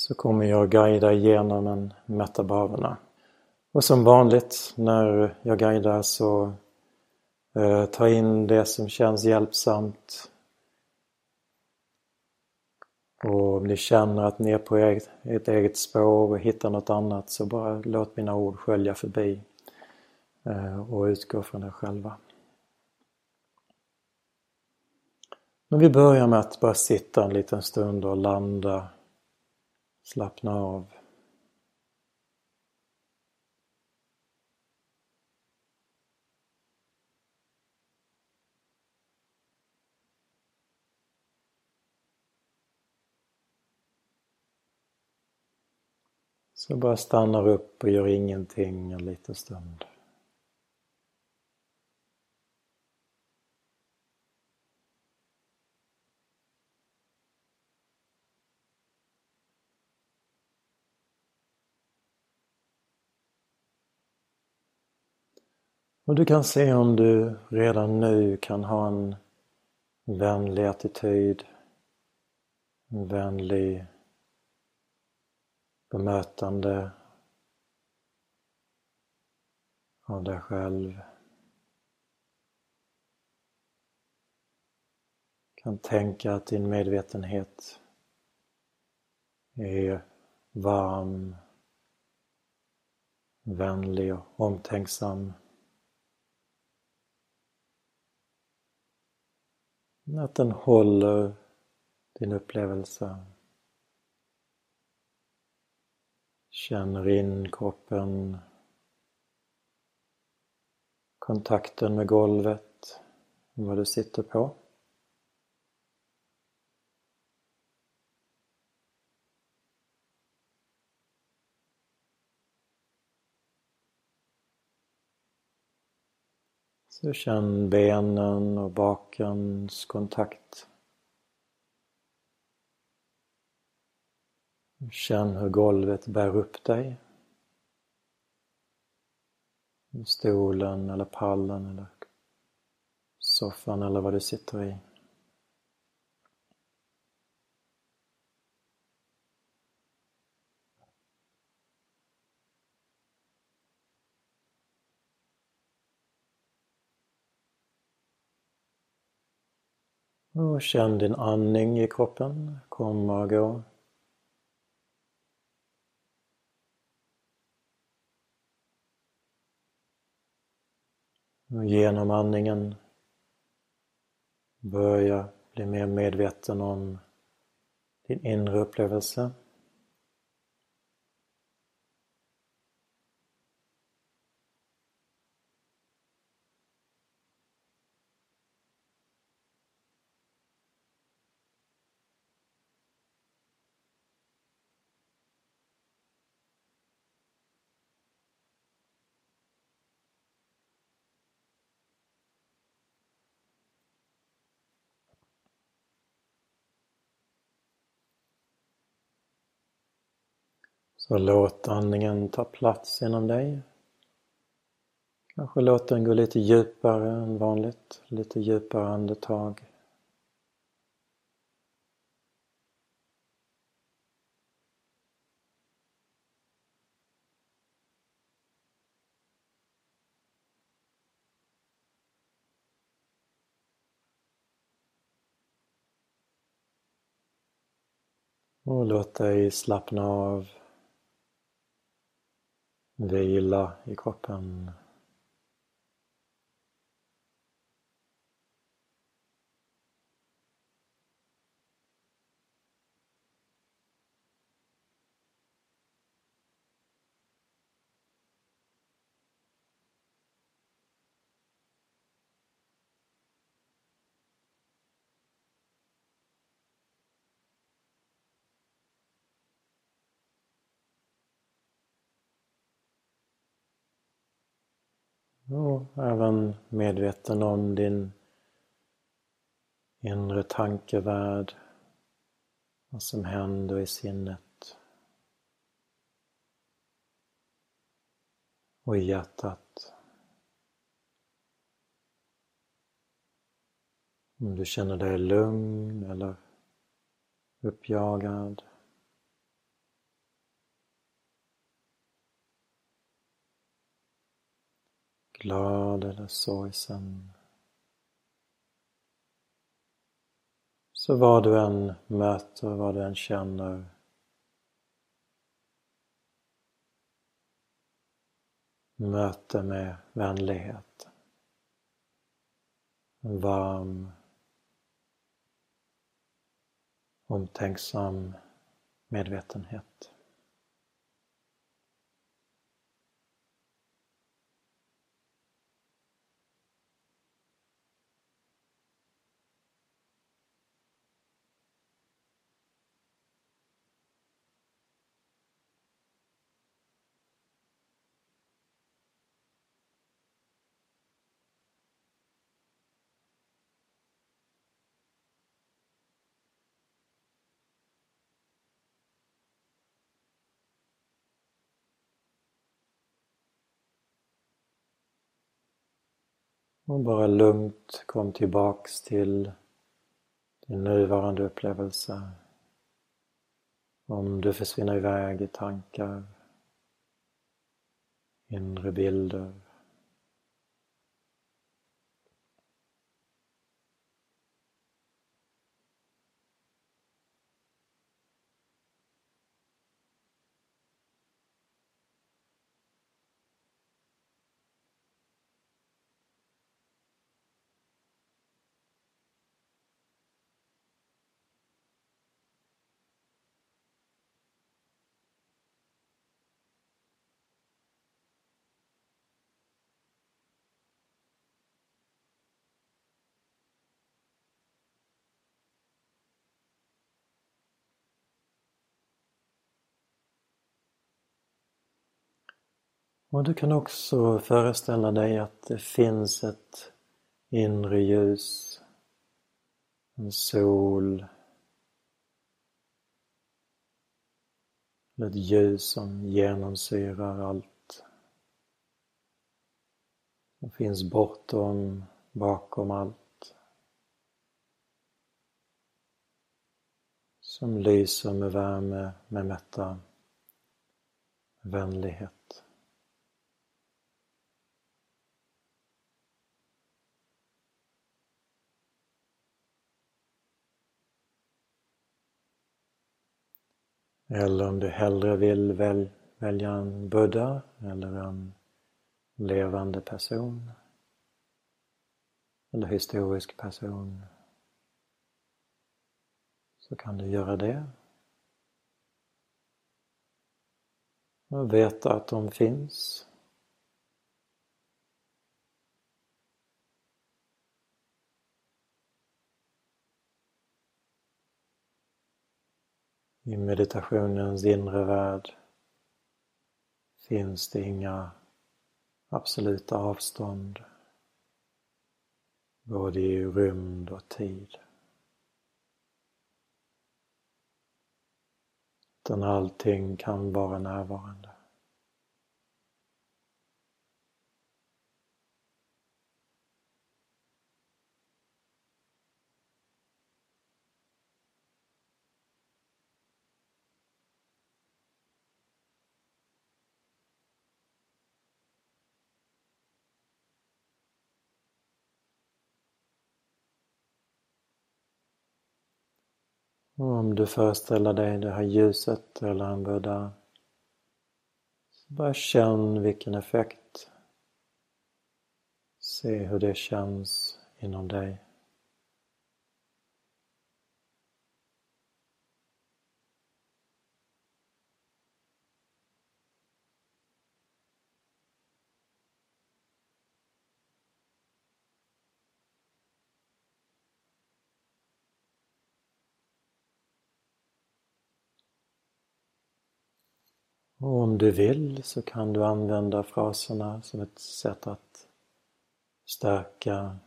så kommer jag guida igenom en metabhavana. Och som vanligt när jag guidar så eh, ta in det som känns hjälpsamt. Och om ni känner att ni är på ert, ert eget spår och hittar något annat så bara låt mina ord skölja förbi eh, och utgå från er själva. Men vi börjar med att bara sitta en liten stund och landa, slappna av. Så bara stannar upp och gör ingenting en liten stund. Och du kan se om du redan nu kan ha en vänlig attityd, en vänlig bemötande av dig själv. kan tänka att din medvetenhet är varm, vänlig och omtänksam. Att den håller din upplevelse. Känner in kroppen, kontakten med golvet, vad du sitter på. Så känn benen och bakens kontakt. Känn hur golvet bär upp dig. Stolen eller pallen eller soffan eller vad du sitter i. Och känn din andning i kroppen komma och gå. Och genom andningen börja bli mer medveten om din inre upplevelse. Så låt andningen ta plats inom dig. Kanske låt den gå lite djupare än vanligt, lite djupare andetag. Och låt dig slappna av Vila i kroppen. Och även medveten om din inre tankevärld, vad som händer i sinnet och i hjärtat. Om du känner dig lugn eller uppjagad. Glad eller sorgsen. Så vad du än möter, vad du än känner möte med vänlighet. En varm, omtänksam medvetenhet. Och bara lugnt kom tillbaks till din nuvarande upplevelse. Om du försvinner iväg i tankar, inre bilder. Och du kan också föreställa dig att det finns ett inre ljus, en sol, ett ljus som genomsyrar allt. Som finns bortom, bakom allt. Som lyser med värme, med mätta, vänlighet. Eller om du hellre vill väl, välja en Buddha eller en levande person eller historisk person så kan du göra det. Och veta att de finns. I meditationens inre värld finns det inga absoluta avstånd både i rymd och tid. Utan allting kan vara närvarande. Och om du föreställer dig det här ljuset eller en Buddha så bara känn vilken effekt. Se hur det känns inom dig. Och om du vill så kan du använda fraserna som ett sätt att stärka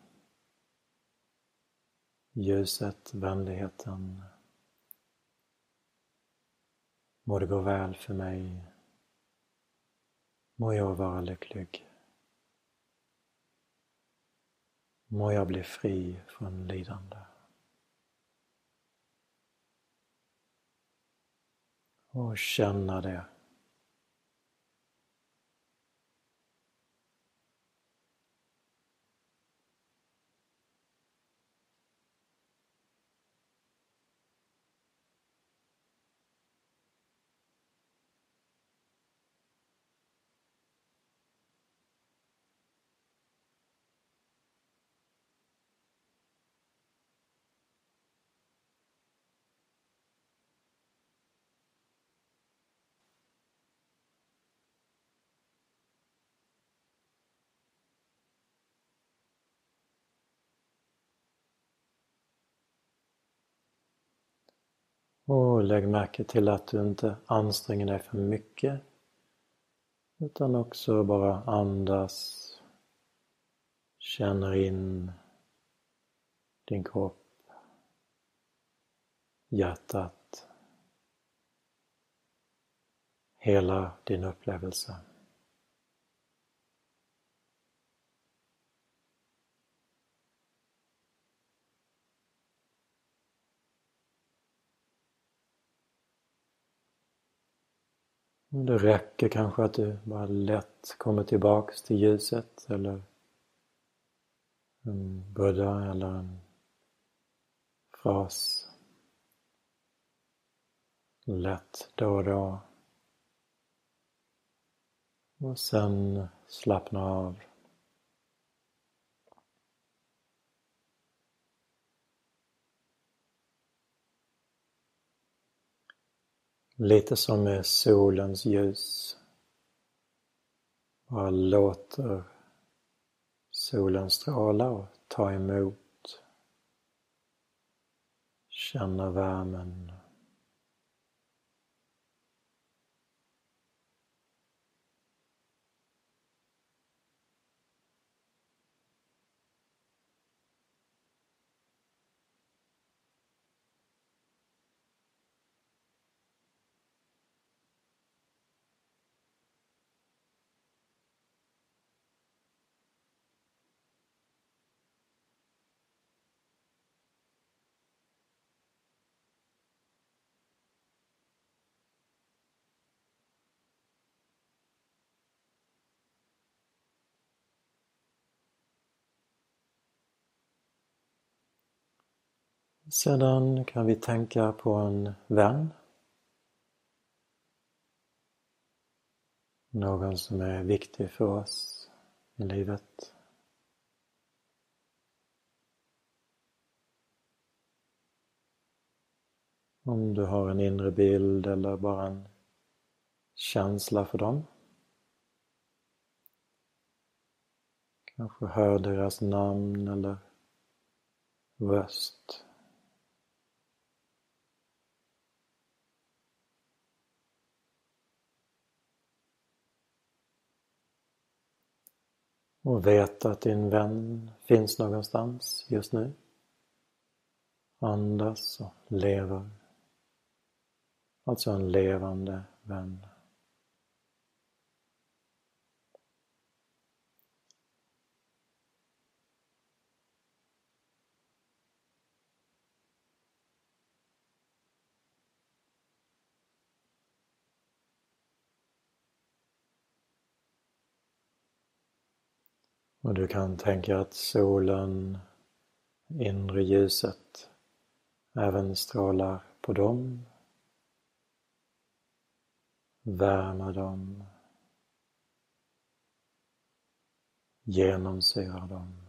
ljuset, vänligheten. Må det gå väl för mig. Må jag vara lycklig. Må jag bli fri från lidande. Och känna det. Och lägg märke till att du inte anstränger dig för mycket utan också bara andas, känner in din kropp, hjärtat, hela din upplevelse. Det räcker kanske att du bara lätt kommer tillbaks till ljuset eller en buddha eller en fras. Lätt då och då. Och sen slappna av. Lite som med solens ljus. Bara låter solen stråla och ta emot. Känna värmen. Sedan kan vi tänka på en vän. Någon som är viktig för oss i livet. Om du har en inre bild eller bara en känsla för dem. Kanske hör deras namn eller röst. Och vet att din vän finns någonstans just nu. Andas och lever. Alltså en levande vän. Och du kan tänka att solen, inre ljuset, även strålar på dem, värmer dem, genomsyrar dem.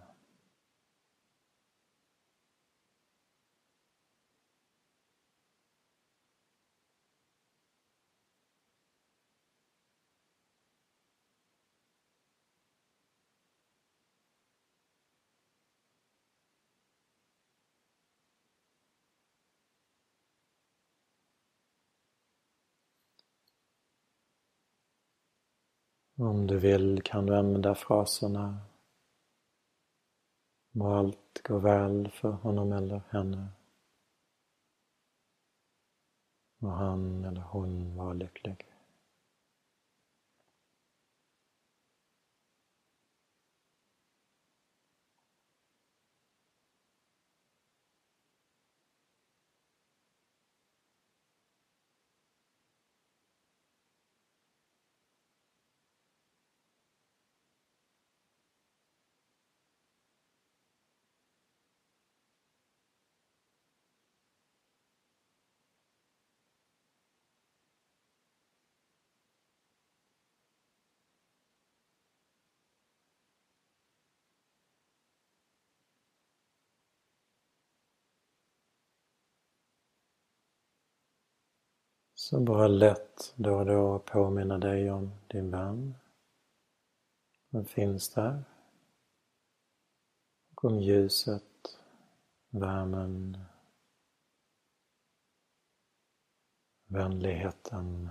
Om du vill kan du använda fraserna Må allt gå väl för honom eller henne. Må han eller hon vara lycklig. Så bara lätt då och då påminna dig om din vän. Den finns där. Och om ljuset, värmen, vänligheten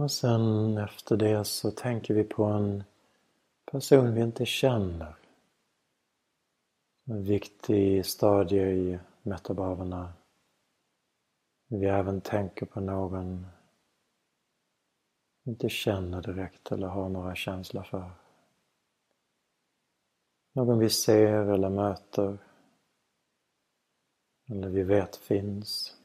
Och sen efter det så tänker vi på en person vi inte känner. En viktig stadie i metabhavarna. Vi även tänker på någon vi inte känner direkt eller har några känslor för. Någon vi ser eller möter eller vi vet finns.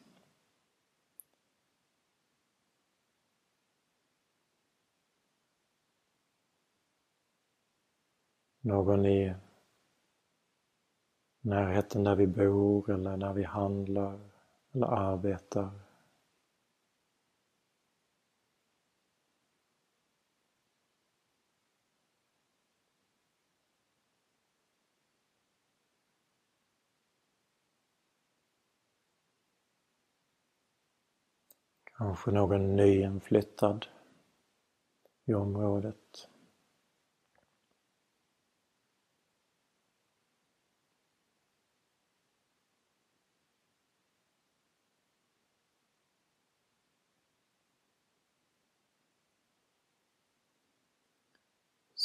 Någon i närheten där vi bor eller där vi handlar eller arbetar. Kanske någon nyinflyttad i området.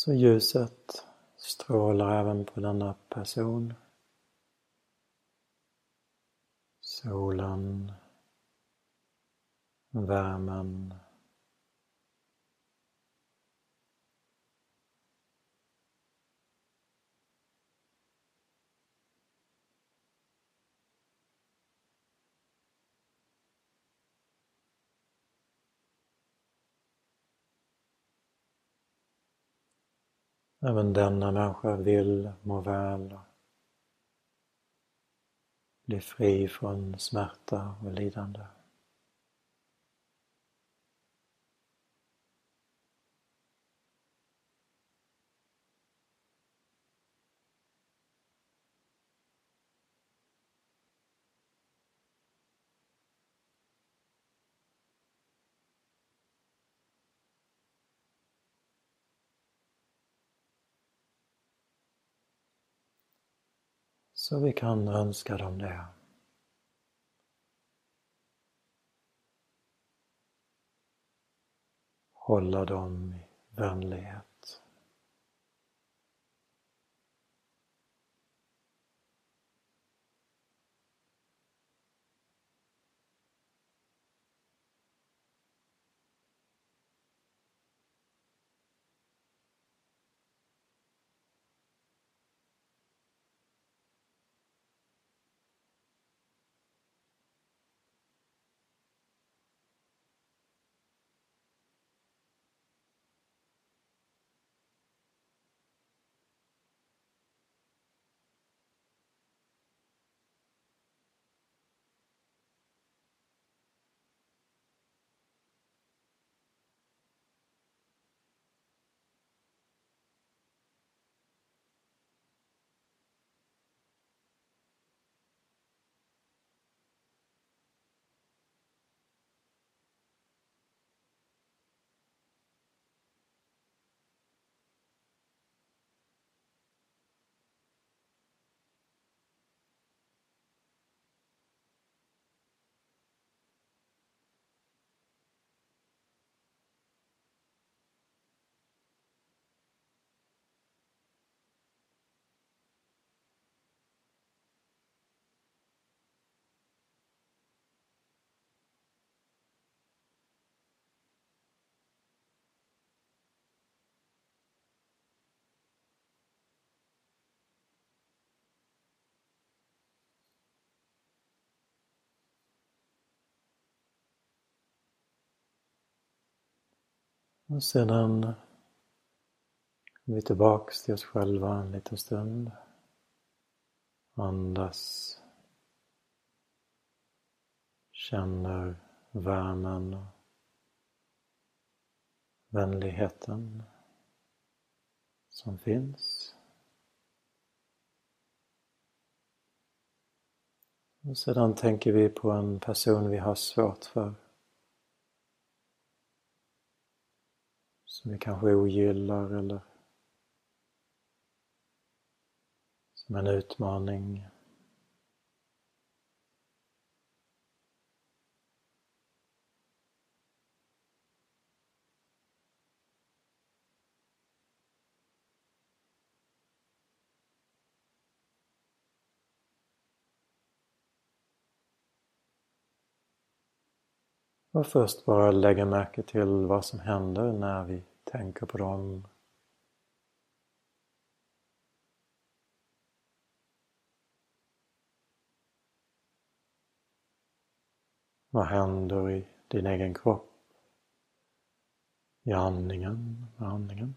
Så ljuset strålar även på denna person. Solen, värmen Även denna människa vill må väl och bli fri från smärta och lidande. Så vi kan önska dem det. Hålla dem i vänlighet. Och sedan kommer vi tillbaks till oss själva en liten stund. Andas. Känner värmen och vänligheten som finns. Och sedan tänker vi på en person vi har svårt för. Som vi kanske ogillar eller som en utmaning. Och först bara lägga märke till vad som händer när vi tänker på dem. Vad händer i din egen kropp? I andningen, andningen.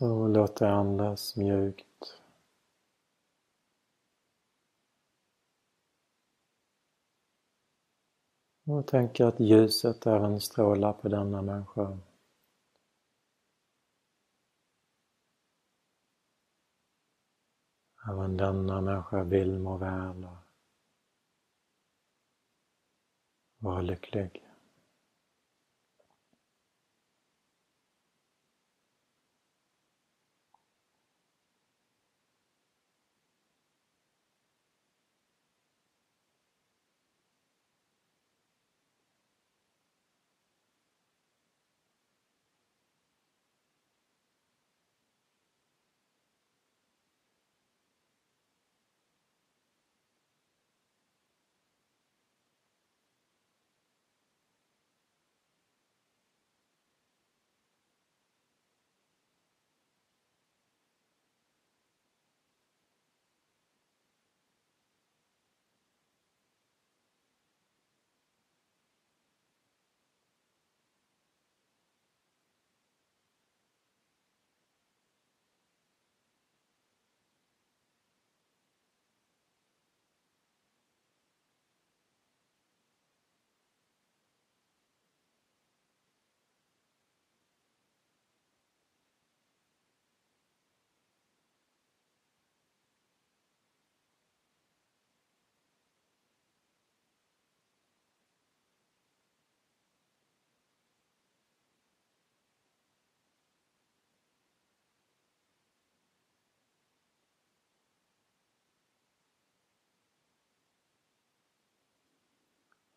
Så låt det andas mjukt. Och tänk att ljuset även strålar på denna människa. Även denna människa vill må väl och vara lycklig.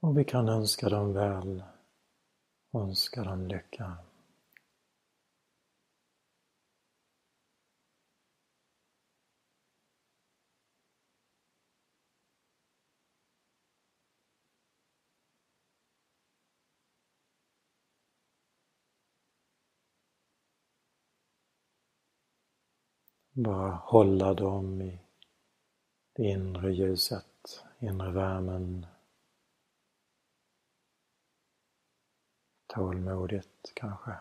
Och vi kan önska dem väl, önska dem lycka. Bara hålla dem i det inre ljuset, inre värmen. Tålmodigt kanske.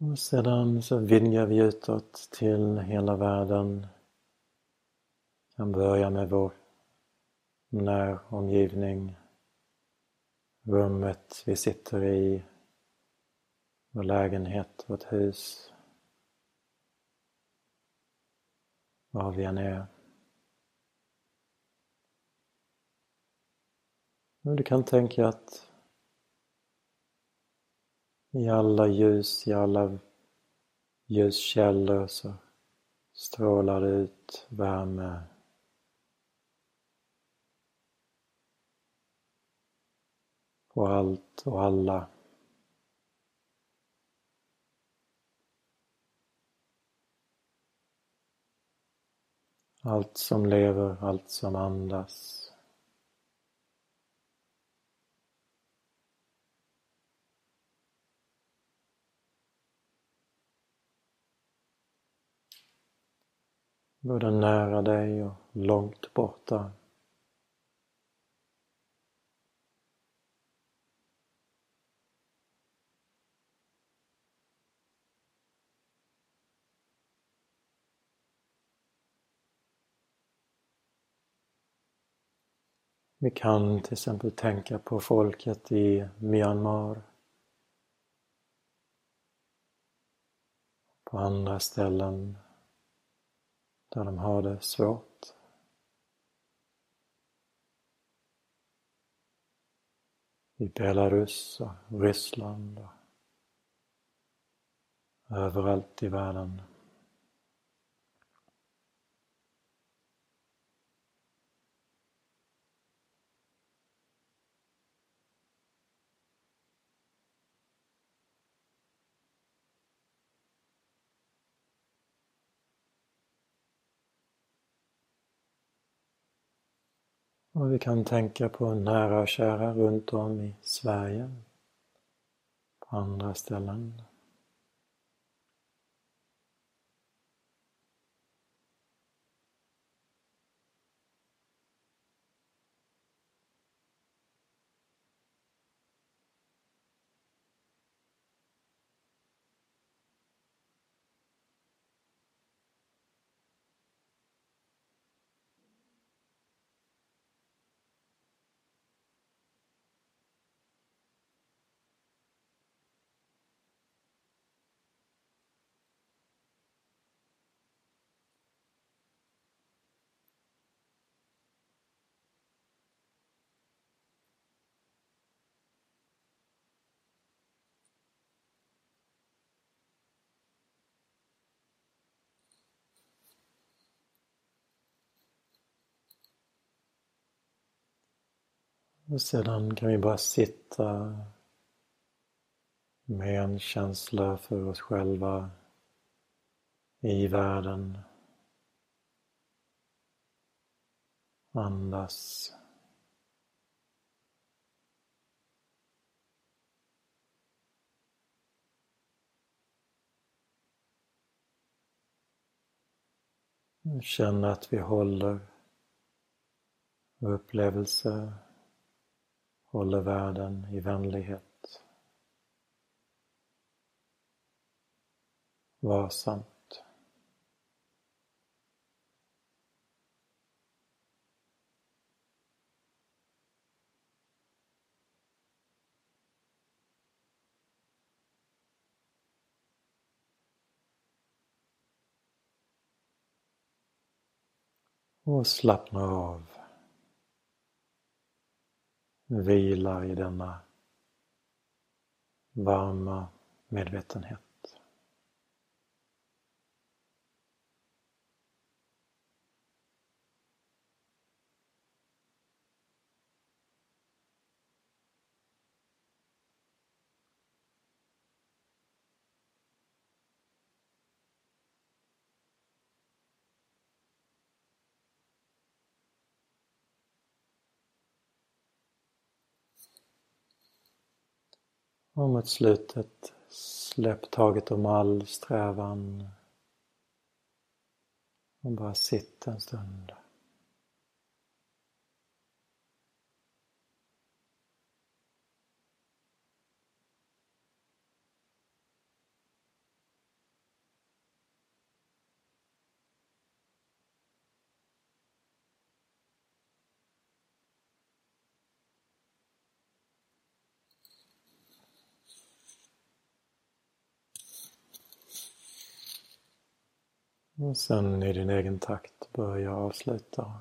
Och sedan så vidgar vi utåt till hela världen. Vi kan börja med vår näromgivning, rummet vi sitter i, vår lägenhet, vårt hus, var vi än är. Du kan tänka att i alla ljus, i alla ljuskällor så strålar det ut värme. På allt och alla. Allt som lever, allt som andas. Både nära dig och långt borta. Vi kan till exempel tänka på folket i Myanmar. På andra ställen där de har det svårt. I Belarus och Ryssland och överallt i världen. Och vi kan tänka på nära och kära runt om i Sverige, på andra ställen. Och sedan kan vi bara sitta med en känsla för oss själva i världen. Andas. Känna att vi håller upplevelse håller världen i vänlighet. Varsamt. Och slappna av vilar i denna varma medvetenhet. Och mot slutet, släpp taget om all strävan och bara sitt en stund. Och sen i din egen takt börja avsluta.